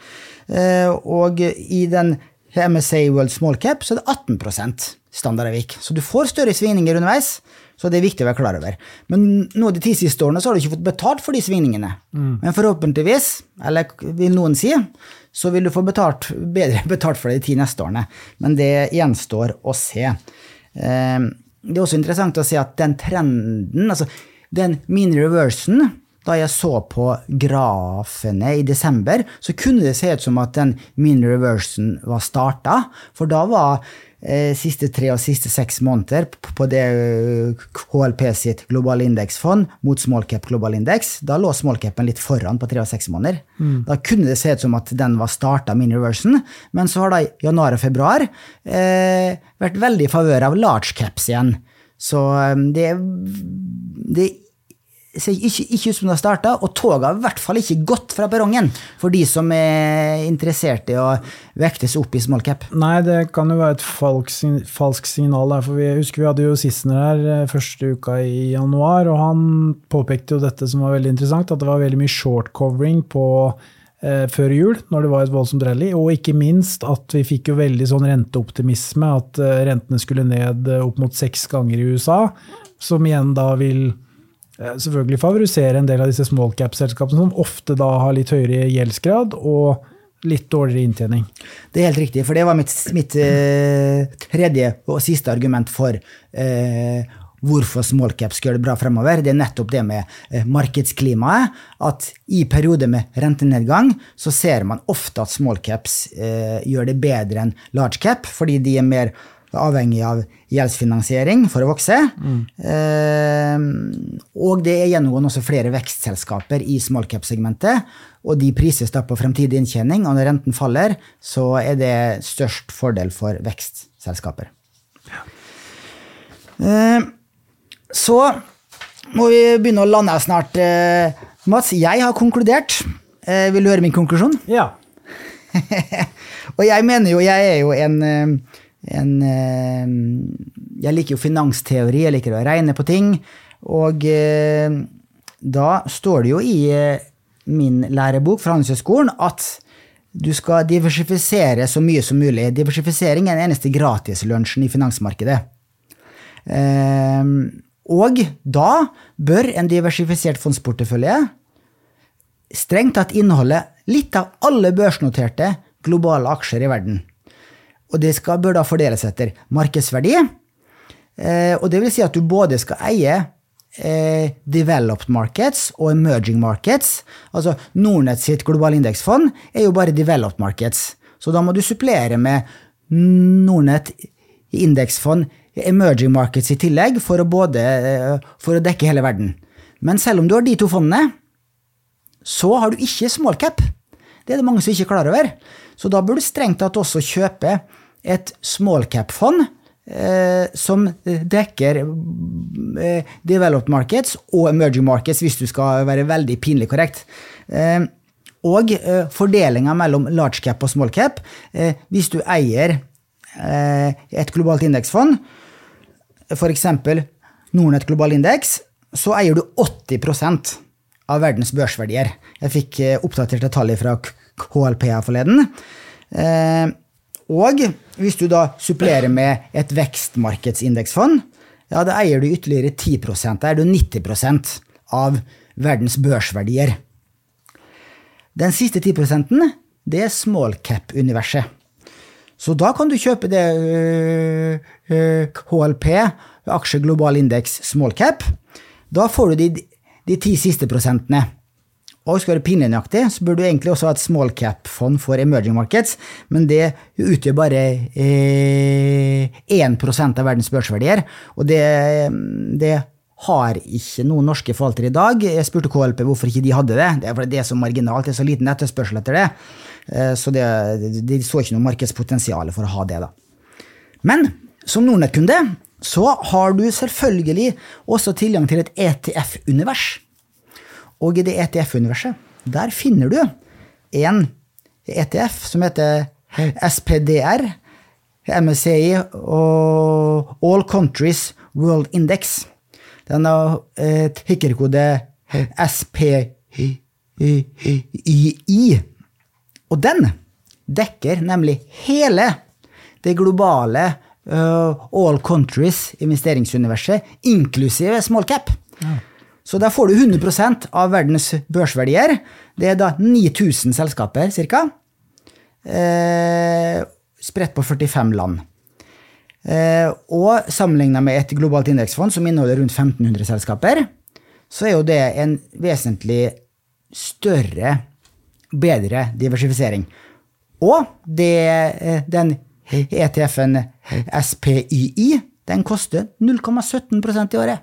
Og i den MSA World Small Cap så er det 18% standardavvik. Så du får større svingninger underveis. Så det er viktig å være klar over. Men nå de ti siste årene så har du ikke fått betalt for de svingningene. Mm. Men forhåpentligvis, eller vil noen si, så vil du få betalt, bedre betalt for det de ti neste årene. Men det gjenstår å se. Ehm, det er også interessant å se at den trenden, altså den mean reversen, da jeg så på grafene i desember, så kunne det se ut som at den min reversen var starta. For da var eh, siste tre og siste seks måneder på det KLP eh, sitt globale indeksfond mot smallcap global indeks, da lå smallcapen litt foran på tre og seks måneder. Mm. Da kunne det se ut som at den var starta min reversen, men så har da januar og februar eh, vært veldig i favør av large caps igjen. Så eh, det, det ser ikke, ikke ut som det har starta, og toget har i hvert fall ikke gått fra perrongen for de som er interessert i å vektes opp i small cap. Nei, det kan jo være et falsk, signal der, for vi husker vi hadde jo Sissener her eh, første uka i januar, og han påpekte jo dette som var veldig interessant, at det var veldig mye short covering på eh, før jul, når det var et voldsomt rally, og ikke minst at vi fikk jo veldig sånn renteoptimisme, at eh, rentene skulle ned opp mot seks ganger i USA, som igjen da vil selvfølgelig favorisere en del av disse small cap-selskapene, som ofte da har litt høyere gjeldsgrad og litt dårligere inntjening. Det er helt riktig, for det var mitt, mitt eh, tredje og siste argument for eh, hvorfor small caps gjøre det bra fremover. Det er nettopp det med eh, markedsklimaet. At i perioder med rentenedgang så ser man ofte at small caps eh, gjør det bedre enn large cap, fordi de er mer avhengig av gjeldsfinansiering for å vokse. Mm. Eh, og det er gjennomgående også flere vekstselskaper i smallcap-segmentet. Og de prises da på fremtidig inntjening, og når renten faller, så er det størst fordel for vekstselskaper. Ja. Eh, så må vi begynne å lande snart. Eh, Mats, jeg har konkludert. Eh, vil du høre min konklusjon? Ja. og jeg mener jo, jeg er jo en eh, en eh, Jeg liker jo finansteori, jeg liker å regne på ting. Og eh, da står det jo i eh, min lærebok fra Handelshøyskolen at du skal diversifisere så mye som mulig. Diversifisering er den eneste gratislunsjen i finansmarkedet. Og da bør en diversifisert fondsportefølje strengt tatt inneholde litt av alle børsnoterte globale aksjer i verden. Og det skal, bør da fordeles etter markedsverdi. Eh, og det vil si at du både skal eie eh, developed markets og emerging markets. Altså Nordnett sitt globale indeksfond er jo bare developed markets. Så da må du supplere med Nordnett indeksfond emerging markets i tillegg for å, både, eh, for å dekke hele verden. Men selv om du har de to fondene, så har du ikke small cap. Det er det mange som ikke er klar over. Så da bør du strengt tatt også kjøpe et small cap-fond eh, som dekker eh, developed markets og emerging markets, hvis du skal være veldig pinlig korrekt. Eh, og eh, fordelinga mellom large cap og small cap. Eh, hvis du eier eh, et globalt indeksfond, f.eks. Nordnett global indeks, så eier du 80% av verdens børsverdier. Jeg fikk eh, oppdaterte tall fra KLP her forleden. Og hvis du da supplerer med et vekstmarkedsindeksfond, ja, da eier du ytterligere 10 Da er du 90% av verdens børsverdier. Den siste 10% det er small cap-universet. Så da kan du kjøpe det øh, øh, HLP, aksje global indeks small cap. Da får du de, de ti siste prosentene. Og skal du være pinlig så burde du egentlig også ha et small cap-fond for emerging markets, men det utgjør bare eh, 1 av verdens børsverdier, og det, det har ikke noen norske forvaltere i dag. Jeg spurte KLP hvorfor ikke de hadde det. Det er fordi det er så marginalt, det er så liten etterspørsel etter det. Eh, så det, de så ikke noe markedspotensial for å ha det. da. Men som Nordnett-kunde så har du selvfølgelig også tilgang til et ETF-univers. Og i det ETF-universet, der finner du en ETF som heter SPDR, MSCI og All Countries World Index. Den har et hikkerkode SPYI. Og den dekker nemlig hele det globale uh, All Countries investeringsuniverset, inklusive small cap. Ja. Så da får du 100% av verdens børsverdier. Det er da 9000 selskaper ca. Eh, spredt på 45 land. Eh, og sammenligna med et globalt indeksfond som inneholder rundt 1500 selskaper, så er jo det en vesentlig større, bedre diversifisering. Og det, eh, den ETF-en SPYI den koster 0,17% i året.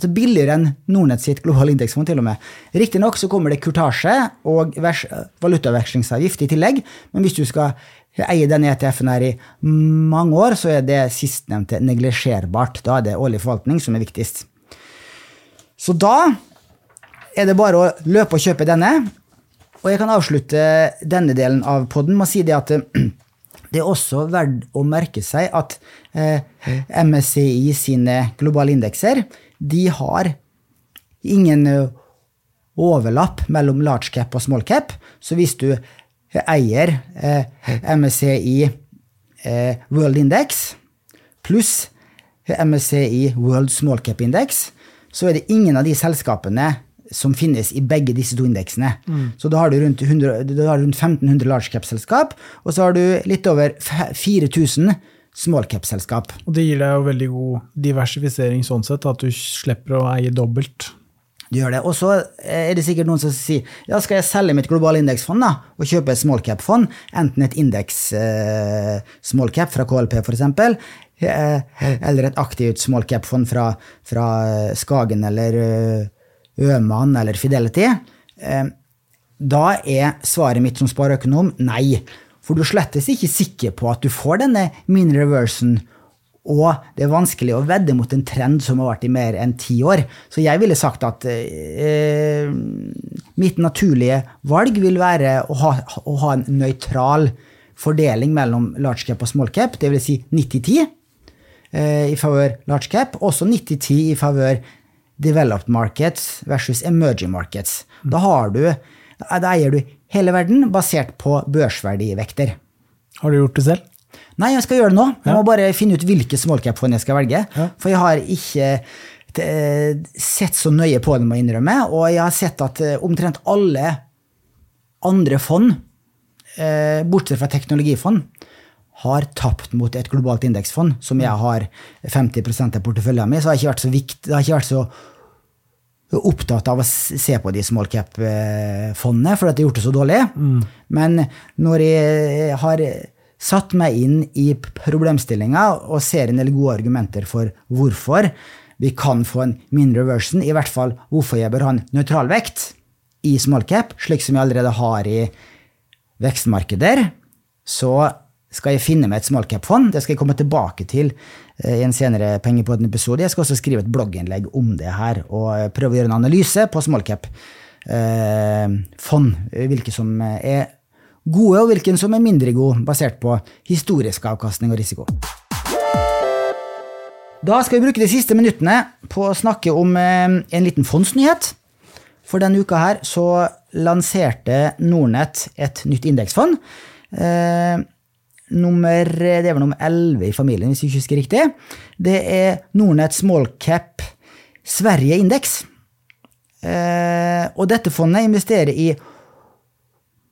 Altså billigere enn Nordnett sitt globale indeksfond, til og med. Riktignok så kommer det kurtasje og valutavekslingsavgift i tillegg, men hvis du skal eie denne ETF-en her i mange år, så er det sistnevnte neglisjerbart. Da er det årlig forvaltning som er viktigst. Så da er det bare å løpe og kjøpe denne. Og jeg kan avslutte denne delen av poden med å si det at det er også verdt å merke seg at eh, MSCI sine globale indekser de har ingen eh, overlapp mellom large cap og small cap. Så hvis du eier eh, MSCI eh, World Index pluss MSCI World Small Cap Index, så er det ingen av de selskapene som finnes i begge disse to indeksene. Mm. Så da har, du rundt, 100, da har du rundt 1500 large cap-selskap, og så har du litt over 4000 small cap-selskap. Og det gir deg jo veldig god diversifisering sånn sett, at du slipper å eie dobbelt. Du gjør det. Og så er det sikkert noen som sier ja, skal jeg selge mitt globale indeksfond da, og kjøpe et small cap-fond, enten et indeks eh, small cap fra KLP f.eks., eh, eller et aktivt small cap-fond fra, fra, Skagen eller eh, Øman eller Fidelity. Eh, da er svaret mitt som spareøkonom nei. For du slettes ikke sikker på at du får denne mean reversen, og det er vanskelig å vedde mot en trend som har vært i mer enn ti år. Så jeg ville sagt at eh, mitt naturlige valg vil være å ha, å ha en nøytral fordeling mellom large cap og small cap, dvs. Si 90-10 eh, i favør large cap, også 90-10 i favør developed markets versus emerging markets. Da, har du, da eier du hele verden basert på børsverdivekter. Har du gjort det selv? Nei, jeg skal gjøre det nå. Jeg må bare finne ut hvilke smallcap-fond jeg skal velge. For jeg har ikke eh, sett så nøye på det, må jeg innrømme. Og jeg har sett at eh, omtrent alle andre fond, eh, bortsett fra teknologifond, har tapt mot et globalt indeksfond, som jeg har 50% av porteføljen min. Så det har ikke vært så, vikt, det har ikke vært så opptatt av å se på de small cap-fondene, for at de har gjort det så dårlig. Mm. Men når jeg har satt meg inn i problemstillinga og ser en del gode argumenter for hvorfor vi kan få en mindre version, i hvert fall hvorfor jeg bør ha en nøytral vekt i small cap, slik som jeg allerede har i vekstmarkeder, så skal jeg finne meg et small cap-fond. Det skal jeg komme tilbake til eh, i en senere Pengepodden-episode. Jeg skal også skrive et blogginnlegg om det her, og prøve å gjøre en analyse på small cap. eh. Hvilke som er gode, og hvilke som er mindre gode, basert på historisk avkastning og risiko. Da skal vi bruke de siste minuttene på å snakke om eh, en liten fondsnyhet. For denne uka her så lanserte Nordnett et nytt indeksfond. Eh, nummer, det er vel nummer 11 i familien, hvis jeg ikke husker riktig. Det er Nordnett Smallcap Sverige Indeks. Eh, og dette fondet investerer i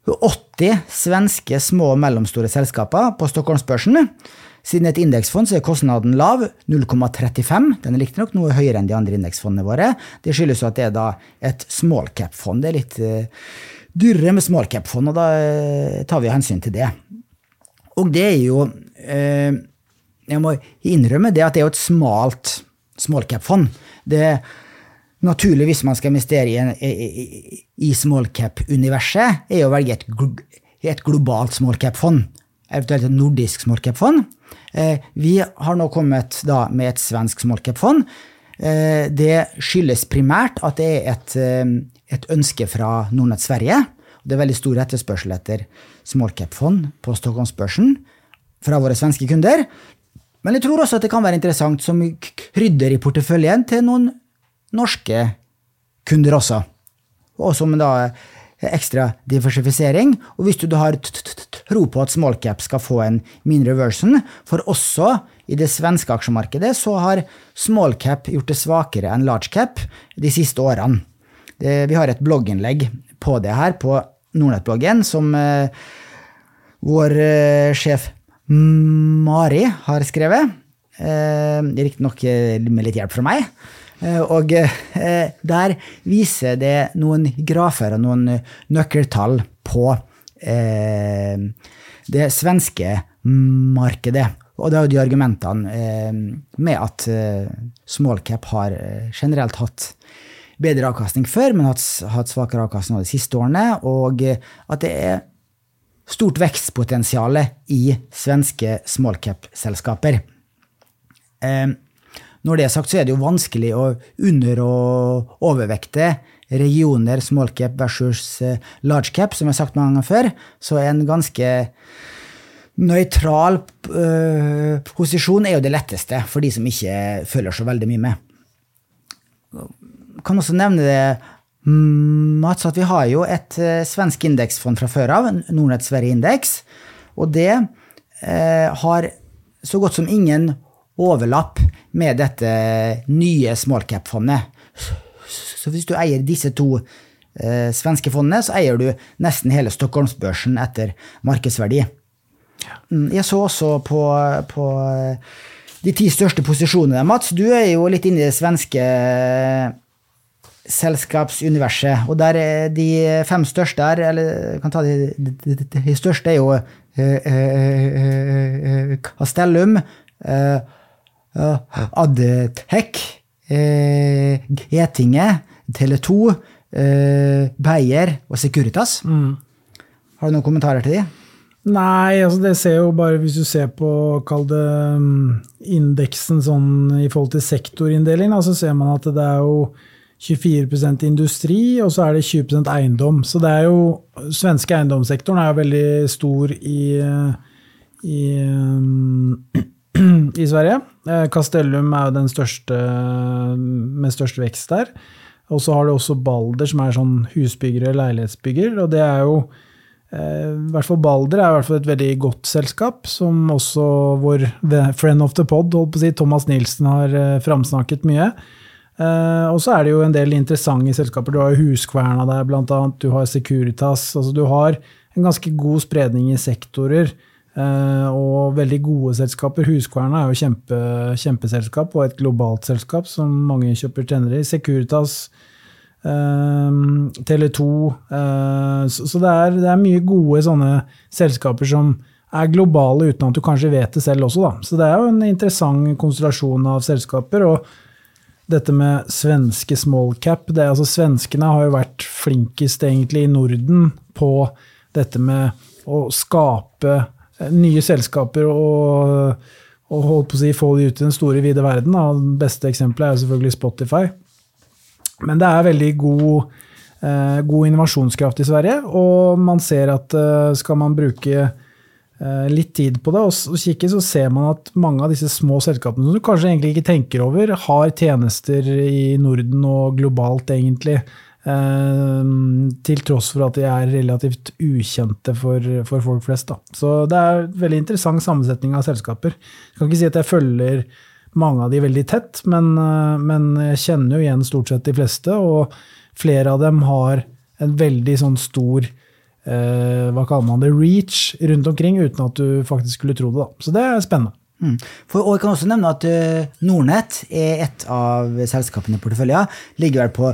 80 svenske små og mellomstore selskaper på Stockholmsbørsen. Siden et indeksfond så er kostnaden lav, 0,35. Den er riktignok noe høyere enn de andre indeksfondene våre. Det skyldes jo at det er da et small cap-fond. Det er litt uh, dyrere med small cap-fond, og da uh, tar vi hensyn til det. Og det er jo eh, Jeg må innrømme det at det er jo et smalt small cap-fond. Det er naturlig hvis man skal investere i, en, i, i small cap-universet, er å velge et, et globalt small cap-fond. Eventuelt et nordisk small cap-fond. Eh, vi har nå kommet med et svensk smallcap-fond. Eh, det skyldes primært at det er et, eh, et ønske fra Nordnett Sverige. Det er veldig stor etterspørsel etter smallcap-fond på Stockholmsbørsen fra våre svenske kunder. Men jeg tror også at det kan være interessant som krydder i porteføljen til noen norske kunder også. Og som da ekstra diversifisering. Og hvis du har tro på at smallcap skal få en mindre version, for også i det svenske aksjemarkedet så har smallcap gjort det svakere enn largecap de siste årene. Det, vi har et blogginnlegg på det her på Nordnett-bloggen som eh, vår eh, sjef Mari har skrevet. Eh, Riktignok eh, med litt hjelp fra meg. Eh, og eh, der viser det noen grafer og noen nøkkeltall på eh, det svenske markedet. Og det er jo de argumentene med at smallcap har generelt hatt bedre avkastning før, men hatt, hatt svakere avkastning de siste årene, og at det er stort vekstpotensial i svenske small cap-selskaper. Når det er sagt, så er det jo vanskelig å under- og overvekte regioner, small cap versus largecap, large cap, som jeg har sagt mange ganger før. Så en ganske nøytral uh, posisjon er jo det letteste for de som ikke følger så veldig mye med. Jeg kan også nevne det, Mats, at vi har jo et uh, svensk indeksfond fra før av, Nordnett Sverige Indeks, og det eh, har så godt som ingen overlapp med dette nye smallcap-fondet. Så hvis du eier disse to eh, svenske fondene, så eier du nesten hele Stockholmsbørsen etter markedsverdi. Mm, jeg så også på, på eh, de ti største posisjonene, Mats. Du er jo litt inne i det svenske eh, selskapsuniverset. Og der er de fem største er, eller kan ta de, de, de, de største, er jo eh, eh, Castellum. Eh, Adtech, eh, Getinge, Tele2, eh, Beyer og Securitas. Mm. Har du noen kommentarer til de? Nei, altså det ser jo bare Hvis du ser på kall det um, indeksen sånn i forhold til sektorinndelingen, så ser man at det er jo 24% industri, og så er det 20% eiendom. Så det er jo Svenske eiendomssektoren er jo veldig stor i, i i Sverige. Eh, Castellum er jo den største med størst vekst der. Og så har du også Balder, som er sånn husbygger eller leilighetsbygger. Og det er jo eh, i hvert fall Balder er i hvert fall et veldig godt selskap, som også vår friend of the pod, holdt på å si, Thomas Nilsen, har eh, framsnakket mye. Og så er det jo en del interessante selskaper. Du har jo Huskverna der, blant annet. Du har Securitas. altså Du har en ganske god spredning i sektorer. Uh, og veldig gode selskaper. Huskverna er jo kjempe, kjempeselskap og et globalt selskap som mange kjøper tjenere i. Securitas, uh, Tele2 uh, Så, så det, er, det, er, mye gode sånne selskaper som er globale uten at du kanskje vet det selv også. Da. Så det er jo en interessant konstellasjon av selskaper. og dette med svenske small cap det, altså Svenskene har jo vært flinkest egentlig i Norden på dette med å skape nye selskaper og, og holdt på å si, få de ut i den store, vide verden. Da. Det beste eksempelet er selvfølgelig Spotify. Men det er veldig god eh, god innovasjonskraft i Sverige, og man ser at eh, skal man bruke eh, litt tid på det og, kikke, så ser man at mange av disse små selskapene som du kanskje egentlig ikke tenker over, har tjenester i Norden og globalt, egentlig. Eh, til tross for at de er relativt ukjente for, for folk flest. Da. Så det er en veldig interessant sammensetning av selskaper. Jeg kan ikke si at jeg følger mange av de veldig tett, men, eh, men jeg kjenner jo igjen stort sett de fleste, og flere av dem har en veldig sånn stor eh, hva kaller man det, reach rundt omkring, uten at du faktisk skulle tro det. Da. Så det er spennende. Mm. For, og jeg kan også nevne at uh, Nordnett er et av selskapene i porteføljen. Ligger vel på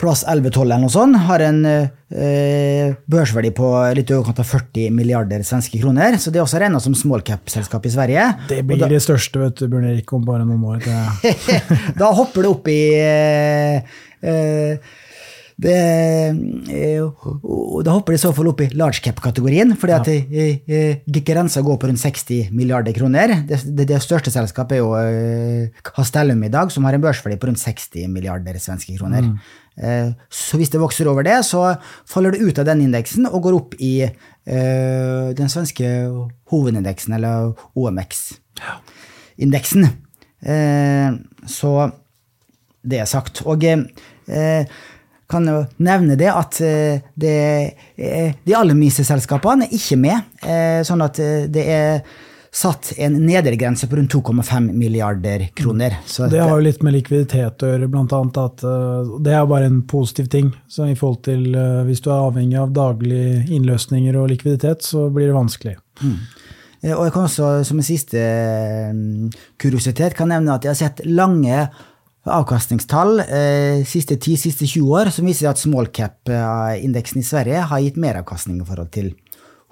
plass 11-12 eller noe sånt. Har en eh, børsverdi på litt i overkant av 40 milliarder svenske kroner. Så det er også regna som small cap-selskap i Sverige. Det blir da, det største, vet du, Bjørn Erik, om bare noen år. Da hopper det opp i eh, eh, det, eh, og da hopper det i så fall opp i large cap-kategorien, fordi at eh, eh, grensa går på rundt 60 milliarder kroner. Det, det, det største selskapet er jo eh, Castellum i dag, som har en børsverdi på rundt 60 milliarder svenske kroner. Mm. så hvis det vokser over det, så faller det ut av den indeksen og går opp i eh, den svenske hovedindeksen, eller OMX-indeksen. Eh, så det er sagt. Og eh, kan jo nevne det at eh, det, de aller minste selskapene er ikke med. Eh, sånn at eh, det er satt en nedre grense på rundt 2,5 milliarder kroner. Så det har jo litt med likviditet å gjøre, blant annet. At, det er bare en positiv ting. Så i forhold til Hvis du er avhengig av daglige innløsninger og likviditet, så blir det vanskelig. Mm. Og jeg kan også som en siste eh, kuriositet kan nevne at jeg har sett lange avkastningstall eh, siste 10, siste 20 år som viser at small cap-indeksen i Sverige har gitt meravkastning i forhold til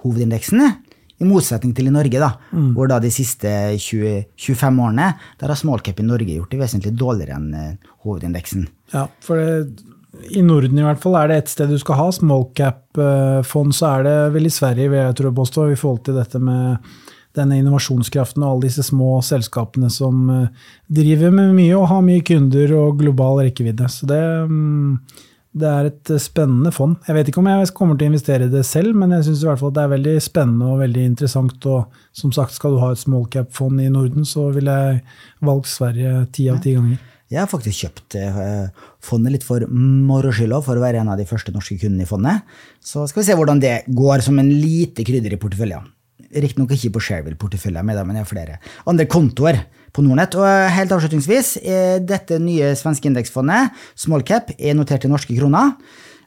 hovedindeksene. I motsetning til i Norge, da, hvor da de siste 20, 25 årene der har small cap i Norge gjort det vesentlig dårligere enn eh, hovedindeksen. Ja, for det, I Norden i hvert fall er det ett sted du skal ha small cap-fond, så er det vel i Sverige, vil jeg tro påstå, i forhold til dette med denne innovasjonskraften og alle disse små selskapene som eh, driver med mye og har mye kunder og global rekkevidde. Så det, mm, det er et spennende fond. Jeg vet ikke om jeg kommer til å investere i det selv, men jeg syns i hvert fall at det er veldig spennende og veldig interessant. Og som sagt, skal du ha et small cap-fond i Norden, så ville jeg valgt Sverige ti av ti ganger. Jeg har faktisk kjøpt eh, fondet litt for moro skyld for å være en av de første norske kundene i fondet. Så skal vi se hvordan det går som en lite krydder i porteføljen. Riktignok ikke på Shareville-porteføljen, men jeg har flere andre kontoer på Nordnett. Og eh, helt avslutningsvis, eh, dette nye svenske indeksfondet, Smallcap, er notert til norske kroner.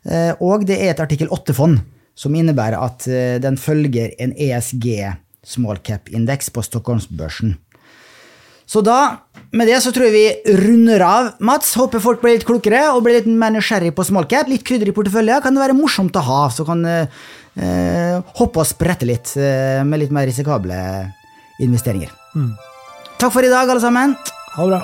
Eh, Og det er et artikkel 8-fond, som innebærer at den følger en ESG smallcap-indeks på Stockholmsbørsen. Så da, med det så tror jeg vi runder av. Mats, håper folk blir litt klokere og blir litt mer nysgjerrig på smallcap. Litt krydder i porteføljen kan det være morsomt å ha, så kan eh, hoppe og sprette litt eh, med litt mer risikable investeringer. Takk for i dag, alle sammen. Ha det bra.